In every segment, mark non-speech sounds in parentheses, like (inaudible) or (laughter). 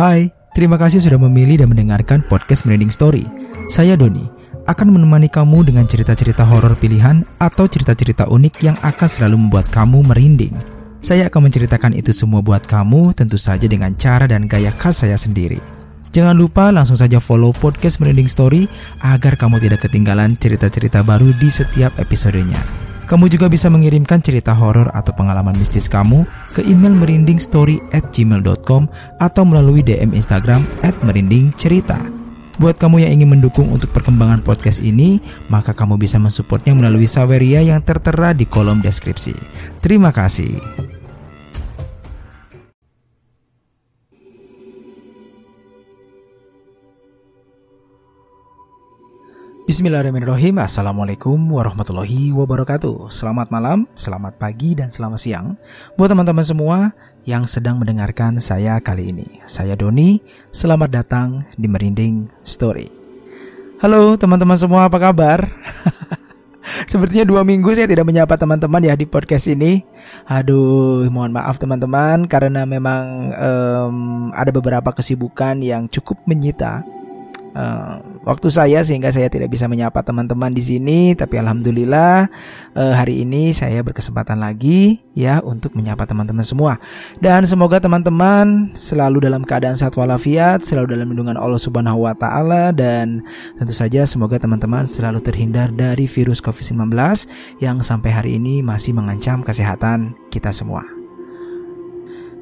Hai, terima kasih sudah memilih dan mendengarkan podcast Merinding Story. Saya Doni, akan menemani kamu dengan cerita-cerita horor pilihan atau cerita-cerita unik yang akan selalu membuat kamu merinding. Saya akan menceritakan itu semua buat kamu tentu saja dengan cara dan gaya khas saya sendiri. Jangan lupa langsung saja follow podcast Merinding Story agar kamu tidak ketinggalan cerita-cerita baru di setiap episodenya. Kamu juga bisa mengirimkan cerita horor atau pengalaman mistis kamu ke email merindingstory at gmail.com atau melalui DM Instagram at merindingcerita. Buat kamu yang ingin mendukung untuk perkembangan podcast ini, maka kamu bisa mensupportnya melalui Saweria yang tertera di kolom deskripsi. Terima kasih. Bismillahirrahmanirrahim. Assalamualaikum warahmatullahi wabarakatuh. Selamat malam, selamat pagi, dan selamat siang. Buat teman-teman semua yang sedang mendengarkan saya kali ini Saya Doni, selamat datang di Merinding Story. Halo teman-teman semua, apa kabar? (laughs) Sepertinya dua minggu saya tidak menyapa teman-teman ya di podcast ini. Aduh, mohon maaf teman-teman Karena memang um, ada beberapa kesibukan yang cukup menyita uh, waktu saya sehingga saya tidak bisa menyapa teman-teman di sini tapi alhamdulillah uh, hari ini saya berkesempatan lagi ya untuk menyapa teman-teman semua dan semoga teman-teman selalu dalam keadaan sehat walafiat selalu dalam lindungan Allah Subhanahu wa taala dan tentu saja semoga teman-teman selalu terhindar dari virus Covid-19 yang sampai hari ini masih mengancam kesehatan kita semua.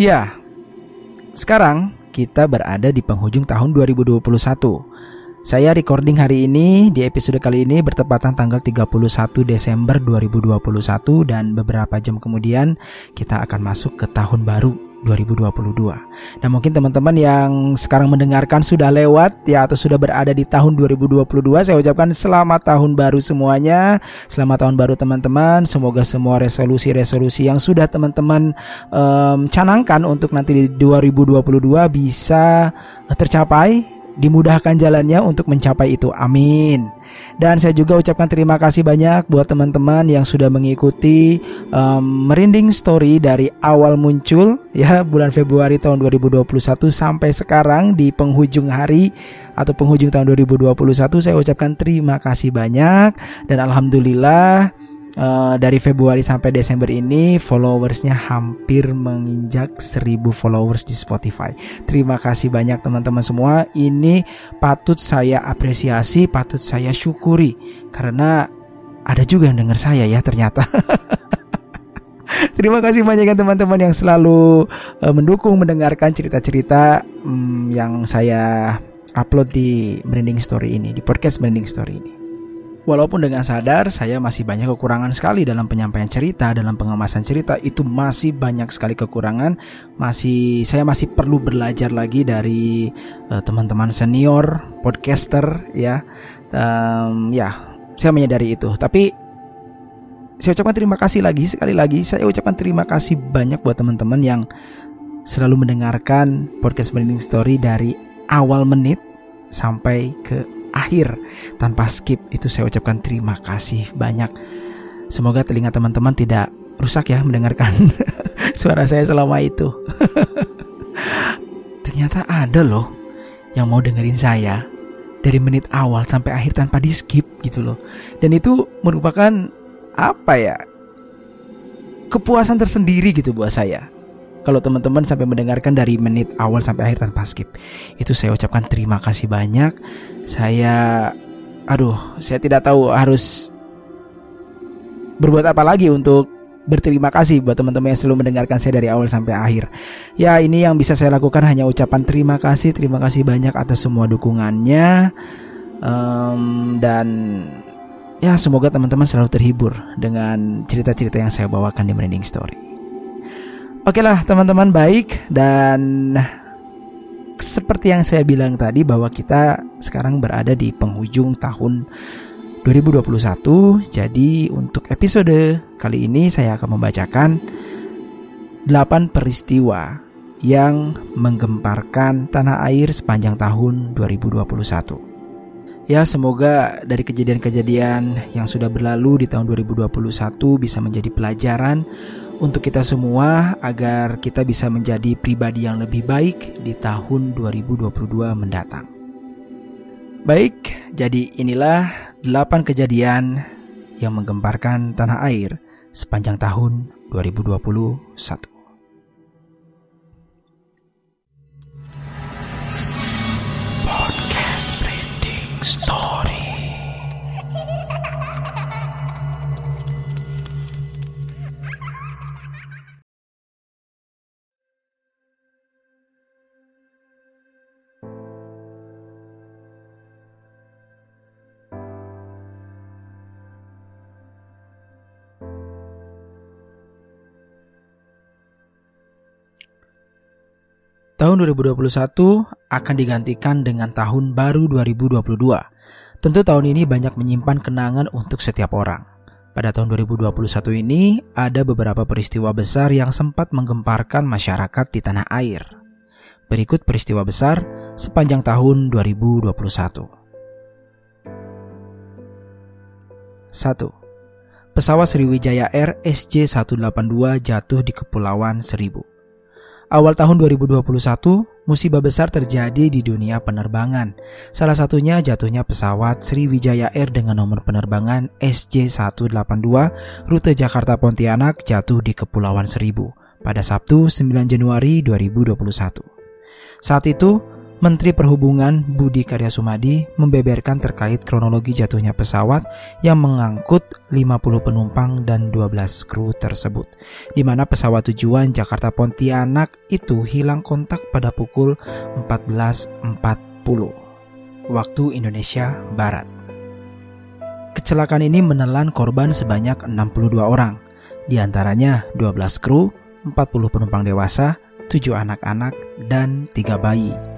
Ya, sekarang kita berada di penghujung tahun 2021. Saya recording hari ini di episode kali ini bertepatan tanggal 31 Desember 2021 dan beberapa jam kemudian kita akan masuk ke tahun baru 2022. Nah mungkin teman-teman yang sekarang mendengarkan sudah lewat ya atau sudah berada di tahun 2022 saya ucapkan selamat tahun baru semuanya. Selamat tahun baru teman-teman. Semoga semua resolusi-resolusi yang sudah teman-teman um, canangkan untuk nanti di 2022 bisa tercapai dimudahkan jalannya untuk mencapai itu. Amin. Dan saya juga ucapkan terima kasih banyak buat teman-teman yang sudah mengikuti um, merinding story dari awal muncul ya bulan Februari tahun 2021 sampai sekarang di penghujung hari atau penghujung tahun 2021 saya ucapkan terima kasih banyak dan alhamdulillah Uh, dari Februari sampai Desember ini followersnya hampir menginjak 1000 followers di Spotify. Terima kasih banyak teman-teman semua. Ini patut saya apresiasi, patut saya syukuri karena ada juga yang dengar saya ya ternyata. (laughs) Terima kasih banyak ya teman-teman yang selalu uh, mendukung mendengarkan cerita-cerita um, yang saya upload di Merinding Story ini, di podcast Merinding Story ini. Walaupun dengan sadar saya masih banyak kekurangan sekali dalam penyampaian cerita, dalam pengemasan cerita itu masih banyak sekali kekurangan. Masih saya masih perlu belajar lagi dari eh, teman-teman senior podcaster ya. Um, ya, saya menyadari itu. Tapi saya ucapkan terima kasih lagi sekali lagi. Saya ucapkan terima kasih banyak buat teman-teman yang selalu mendengarkan podcast Branding Story dari awal menit sampai ke akhir tanpa skip itu saya ucapkan terima kasih banyak. Semoga telinga teman-teman tidak rusak ya mendengarkan (laughs) suara saya selama itu. (laughs) Ternyata ada loh yang mau dengerin saya dari menit awal sampai akhir tanpa di skip gitu loh. Dan itu merupakan apa ya? kepuasan tersendiri gitu buat saya. Kalau teman-teman sampai mendengarkan dari menit awal sampai akhir tanpa skip, itu saya ucapkan terima kasih banyak. Saya, aduh, saya tidak tahu harus berbuat apa lagi untuk berterima kasih buat teman-teman yang selalu mendengarkan saya dari awal sampai akhir. Ya, ini yang bisa saya lakukan hanya ucapan terima kasih, terima kasih banyak atas semua dukungannya. Um, dan ya semoga teman-teman selalu terhibur dengan cerita-cerita yang saya bawakan di Merinding Story. Oke lah teman-teman baik dan seperti yang saya bilang tadi bahwa kita sekarang berada di penghujung tahun 2021. Jadi untuk episode kali ini saya akan membacakan 8 peristiwa yang menggemparkan tanah air sepanjang tahun 2021. Ya, semoga dari kejadian-kejadian yang sudah berlalu di tahun 2021 bisa menjadi pelajaran untuk kita semua agar kita bisa menjadi pribadi yang lebih baik di tahun 2022 mendatang. Baik, jadi inilah 8 kejadian yang menggemparkan tanah air sepanjang tahun 2021. Tahun 2021 akan digantikan dengan tahun baru 2022. Tentu tahun ini banyak menyimpan kenangan untuk setiap orang. Pada tahun 2021 ini ada beberapa peristiwa besar yang sempat menggemparkan masyarakat di tanah air. Berikut peristiwa besar sepanjang tahun 2021. 1. Pesawat Sriwijaya Air SJ182 jatuh di Kepulauan Seribu. Awal tahun 2021, musibah besar terjadi di dunia penerbangan. Salah satunya jatuhnya pesawat Sriwijaya Air dengan nomor penerbangan SJ182 rute Jakarta Pontianak jatuh di Kepulauan Seribu pada Sabtu 9 Januari 2021. Saat itu, Menteri Perhubungan Budi Karya Sumadi membeberkan terkait kronologi jatuhnya pesawat yang mengangkut 50 penumpang dan 12 kru tersebut, di mana pesawat tujuan Jakarta Pontianak itu hilang kontak pada pukul 14.40 waktu Indonesia Barat. Kecelakaan ini menelan korban sebanyak 62 orang, di antaranya 12 kru, 40 penumpang dewasa, 7 anak-anak, dan 3 bayi.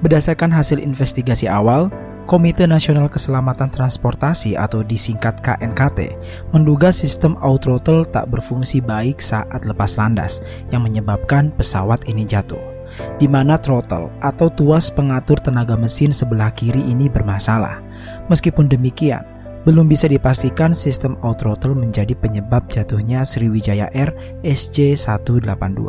Berdasarkan hasil investigasi awal, Komite Nasional Keselamatan Transportasi atau disingkat KNKT menduga sistem auto throttle tak berfungsi baik saat lepas landas yang menyebabkan pesawat ini jatuh. Di mana throttle atau tuas pengatur tenaga mesin sebelah kiri ini bermasalah. Meskipun demikian, belum bisa dipastikan sistem auto throttle menjadi penyebab jatuhnya Sriwijaya Air SJ182.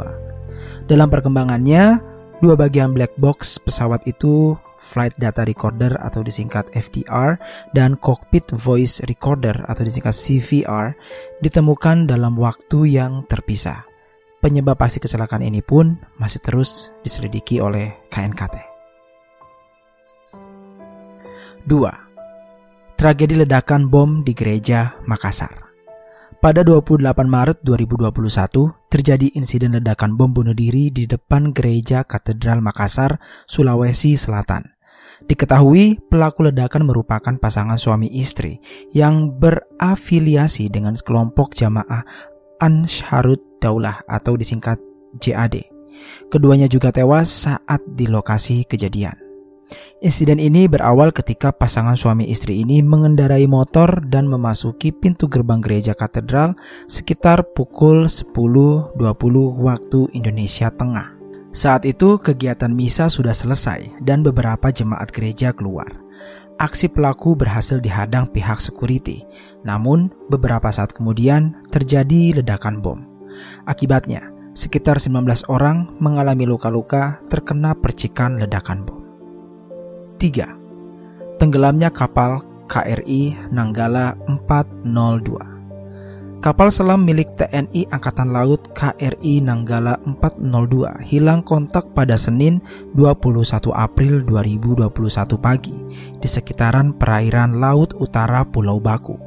Dalam perkembangannya, Dua bagian black box pesawat itu Flight Data Recorder atau disingkat FDR dan Cockpit Voice Recorder atau disingkat CVR ditemukan dalam waktu yang terpisah. Penyebab pasti kecelakaan ini pun masih terus diselidiki oleh KNKT. 2. Tragedi ledakan bom di gereja Makassar. Pada 28 Maret 2021, terjadi insiden ledakan bom bunuh diri di depan gereja Katedral Makassar, Sulawesi Selatan. Diketahui pelaku ledakan merupakan pasangan suami istri yang berafiliasi dengan kelompok jamaah Ansharut Daulah atau disingkat JAD. Keduanya juga tewas saat di lokasi kejadian. Insiden ini berawal ketika pasangan suami istri ini mengendarai motor dan memasuki pintu gerbang gereja katedral sekitar pukul 10.20 waktu Indonesia Tengah. Saat itu kegiatan misa sudah selesai dan beberapa jemaat gereja keluar. Aksi pelaku berhasil dihadang pihak security, namun beberapa saat kemudian terjadi ledakan bom. Akibatnya, sekitar 19 orang mengalami luka-luka terkena percikan ledakan bom. 3. Tenggelamnya kapal KRI Nanggala 402 Kapal selam milik TNI Angkatan Laut KRI Nanggala 402 hilang kontak pada Senin 21 April 2021 pagi di sekitaran perairan Laut Utara Pulau Baku.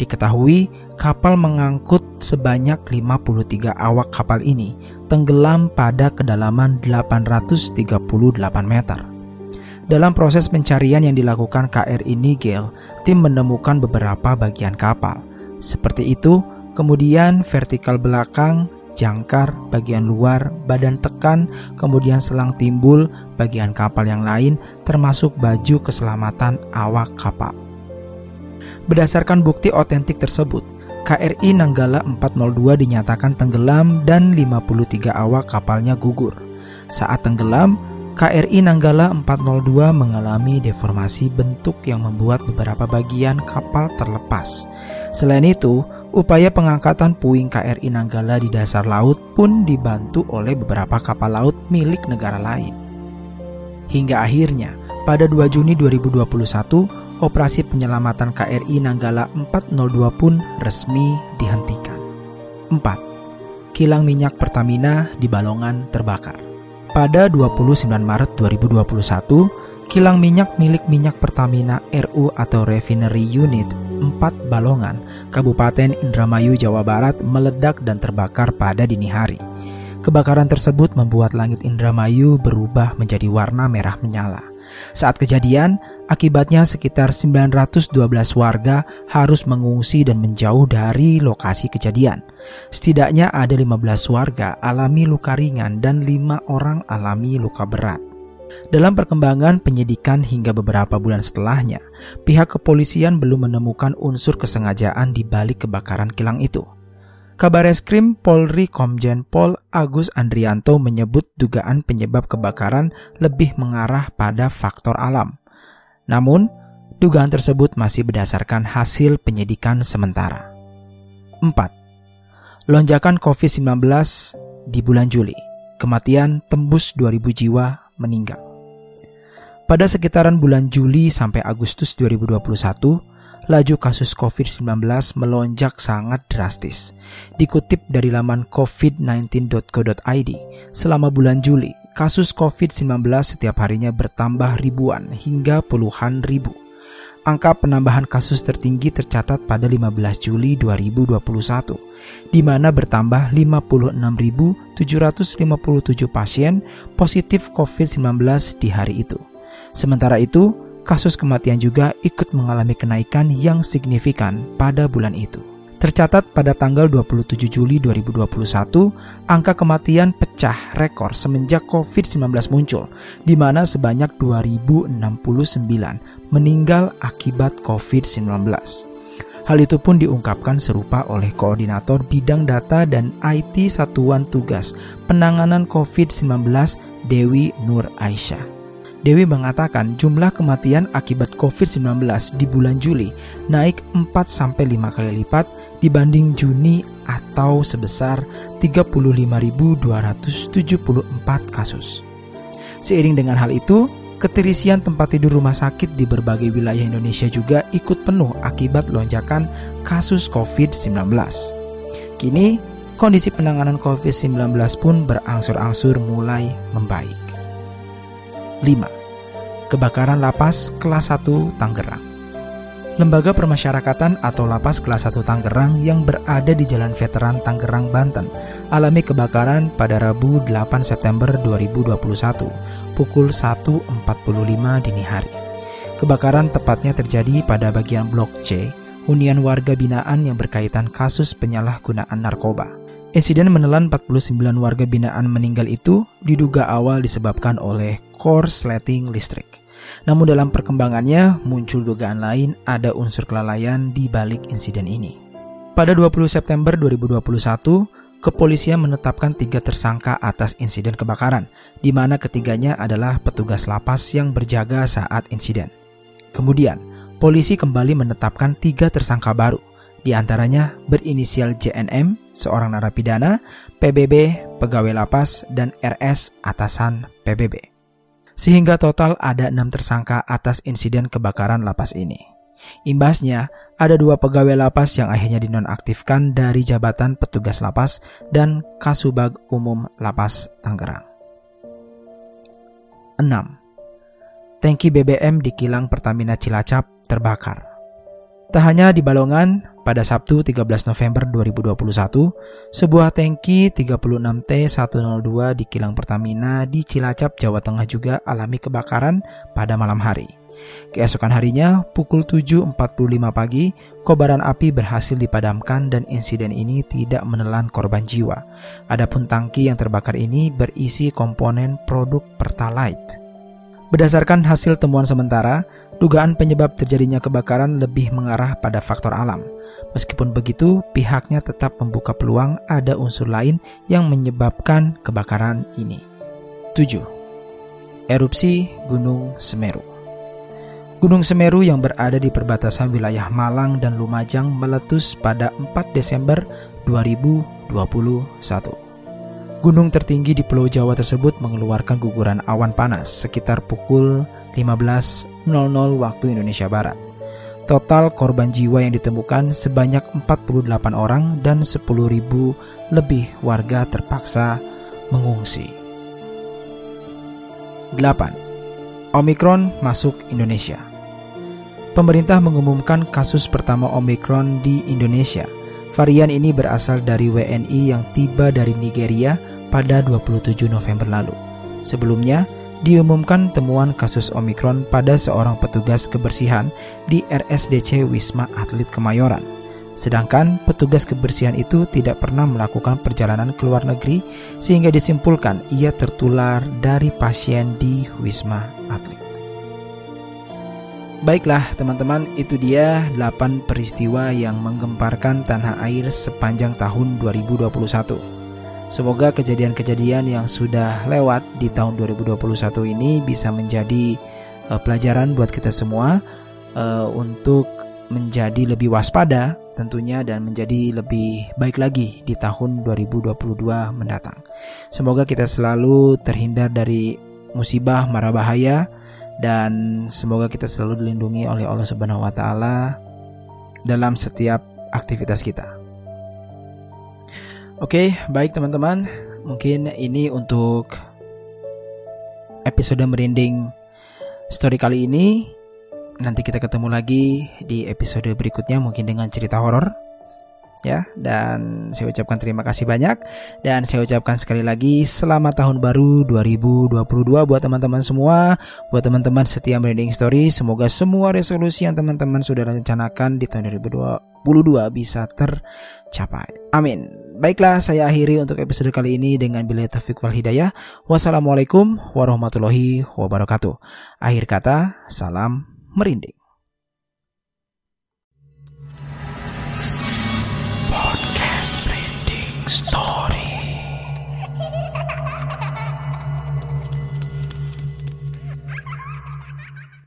Diketahui kapal mengangkut sebanyak 53 awak kapal ini tenggelam pada kedalaman 838 meter. Dalam proses pencarian yang dilakukan KRI Nigel, tim menemukan beberapa bagian kapal. Seperti itu, kemudian vertikal belakang, jangkar, bagian luar, badan tekan, kemudian selang timbul, bagian kapal yang lain, termasuk baju keselamatan awak kapal. Berdasarkan bukti otentik tersebut, KRI Nanggala 402 dinyatakan tenggelam dan 53 awak kapalnya gugur. Saat tenggelam, KRI Nanggala 402 mengalami deformasi bentuk yang membuat beberapa bagian kapal terlepas. Selain itu, upaya pengangkatan puing KRI Nanggala di dasar laut pun dibantu oleh beberapa kapal laut milik negara lain. Hingga akhirnya, pada 2 Juni 2021, operasi penyelamatan KRI Nanggala 402 pun resmi dihentikan. 4. Kilang minyak Pertamina di Balongan terbakar. Pada 29 Maret 2021, kilang minyak milik minyak Pertamina RU atau Refinery Unit 4 Balongan, Kabupaten Indramayu, Jawa Barat meledak dan terbakar pada dini hari. Kebakaran tersebut membuat langit Indramayu berubah menjadi warna merah menyala. Saat kejadian, akibatnya sekitar 912 warga harus mengungsi dan menjauh dari lokasi kejadian. Setidaknya ada 15 warga alami luka ringan dan 5 orang alami luka berat. Dalam perkembangan penyidikan hingga beberapa bulan setelahnya, pihak kepolisian belum menemukan unsur kesengajaan di balik kebakaran kilang itu. Kabar Eskrim Polri Komjen Pol Agus Andrianto menyebut dugaan penyebab kebakaran lebih mengarah pada faktor alam. Namun, dugaan tersebut masih berdasarkan hasil penyidikan sementara. 4. Lonjakan COVID-19 di bulan Juli. Kematian tembus 2000 jiwa meninggal. Pada sekitaran bulan Juli sampai Agustus 2021, laju kasus COVID-19 melonjak sangat drastis. Dikutip dari laman covid19.co.id, selama bulan Juli, kasus COVID-19 setiap harinya bertambah ribuan hingga puluhan ribu. Angka penambahan kasus tertinggi tercatat pada 15 Juli 2021, di mana bertambah 56.757 pasien positif COVID-19 di hari itu. Sementara itu, kasus kematian juga ikut mengalami kenaikan yang signifikan pada bulan itu. Tercatat pada tanggal 27 Juli 2021, angka kematian pecah rekor semenjak COVID-19 muncul, di mana sebanyak 2069 meninggal akibat COVID-19. Hal itu pun diungkapkan serupa oleh Koordinator Bidang Data dan IT Satuan Tugas Penanganan COVID-19 Dewi Nur Aisyah. Dewi mengatakan jumlah kematian akibat COVID-19 di bulan Juli naik 4-5 kali lipat dibanding Juni atau sebesar 35.274 kasus. Seiring dengan hal itu, keterisian tempat tidur rumah sakit di berbagai wilayah Indonesia juga ikut penuh akibat lonjakan kasus COVID-19. Kini, kondisi penanganan COVID-19 pun berangsur-angsur mulai membaik. 5. Kebakaran Lapas Kelas 1 Tangerang Lembaga Permasyarakatan atau Lapas Kelas 1 Tangerang yang berada di Jalan Veteran Tangerang, Banten alami kebakaran pada Rabu 8 September 2021 pukul 1.45 dini hari. Kebakaran tepatnya terjadi pada bagian Blok C, hunian warga binaan yang berkaitan kasus penyalahgunaan narkoba. Insiden menelan 49 warga binaan meninggal itu diduga awal disebabkan oleh korsleting listrik. Namun dalam perkembangannya muncul dugaan lain ada unsur kelalaian di balik insiden ini. Pada 20 September 2021, kepolisian menetapkan tiga tersangka atas insiden kebakaran, di mana ketiganya adalah petugas lapas yang berjaga saat insiden. Kemudian, polisi kembali menetapkan tiga tersangka baru, di antaranya berinisial JNM, seorang narapidana, PBB, pegawai lapas, dan RS, atasan PBB. Sehingga total ada enam tersangka atas insiden kebakaran lapas ini. Imbasnya, ada dua pegawai lapas yang akhirnya dinonaktifkan dari jabatan petugas lapas dan Kasubag Umum Lapas Tangerang. 6. Tangki BBM di kilang Pertamina Cilacap terbakar. Tak hanya di Balongan, pada Sabtu 13 November 2021, sebuah tangki 36T102 di kilang Pertamina di Cilacap, Jawa Tengah juga alami kebakaran pada malam hari. Keesokan harinya, pukul 7.45 pagi, kobaran api berhasil dipadamkan dan insiden ini tidak menelan korban jiwa. Adapun tangki yang terbakar ini berisi komponen produk Pertalite. Berdasarkan hasil temuan sementara, dugaan penyebab terjadinya kebakaran lebih mengarah pada faktor alam. Meskipun begitu, pihaknya tetap membuka peluang ada unsur lain yang menyebabkan kebakaran ini. 7. Erupsi Gunung Semeru Gunung Semeru yang berada di perbatasan wilayah Malang dan Lumajang meletus pada 4 Desember 2021. Gunung tertinggi di Pulau Jawa tersebut mengeluarkan guguran awan panas sekitar pukul 15.00 waktu Indonesia Barat. Total korban jiwa yang ditemukan sebanyak 48 orang dan 10.000 lebih warga terpaksa mengungsi. 8. Omikron masuk Indonesia pemerintah mengumumkan kasus pertama Omicron di Indonesia. Varian ini berasal dari WNI yang tiba dari Nigeria pada 27 November lalu. Sebelumnya, diumumkan temuan kasus Omicron pada seorang petugas kebersihan di RSDC Wisma Atlet Kemayoran. Sedangkan petugas kebersihan itu tidak pernah melakukan perjalanan ke luar negeri sehingga disimpulkan ia tertular dari pasien di Wisma Atlet. Baiklah teman-teman, itu dia 8 peristiwa yang menggemparkan tanah air sepanjang tahun 2021. Semoga kejadian-kejadian yang sudah lewat di tahun 2021 ini bisa menjadi uh, pelajaran buat kita semua uh, untuk menjadi lebih waspada tentunya dan menjadi lebih baik lagi di tahun 2022 mendatang. Semoga kita selalu terhindar dari musibah mara bahaya dan semoga kita selalu dilindungi oleh Allah Subhanahu wa taala dalam setiap aktivitas kita. Oke, baik teman-teman, mungkin ini untuk episode merinding story kali ini. Nanti kita ketemu lagi di episode berikutnya mungkin dengan cerita horor ya. Dan saya ucapkan terima kasih banyak. Dan saya ucapkan sekali lagi selamat tahun baru 2022 buat teman-teman semua. Buat teman-teman setia branding story semoga semua resolusi yang teman-teman sudah rencanakan di tahun 2022 bisa tercapai. Amin. Baiklah saya akhiri untuk episode kali ini dengan bila taufik wal hidayah. Wassalamualaikum warahmatullahi wabarakatuh. Akhir kata salam merinding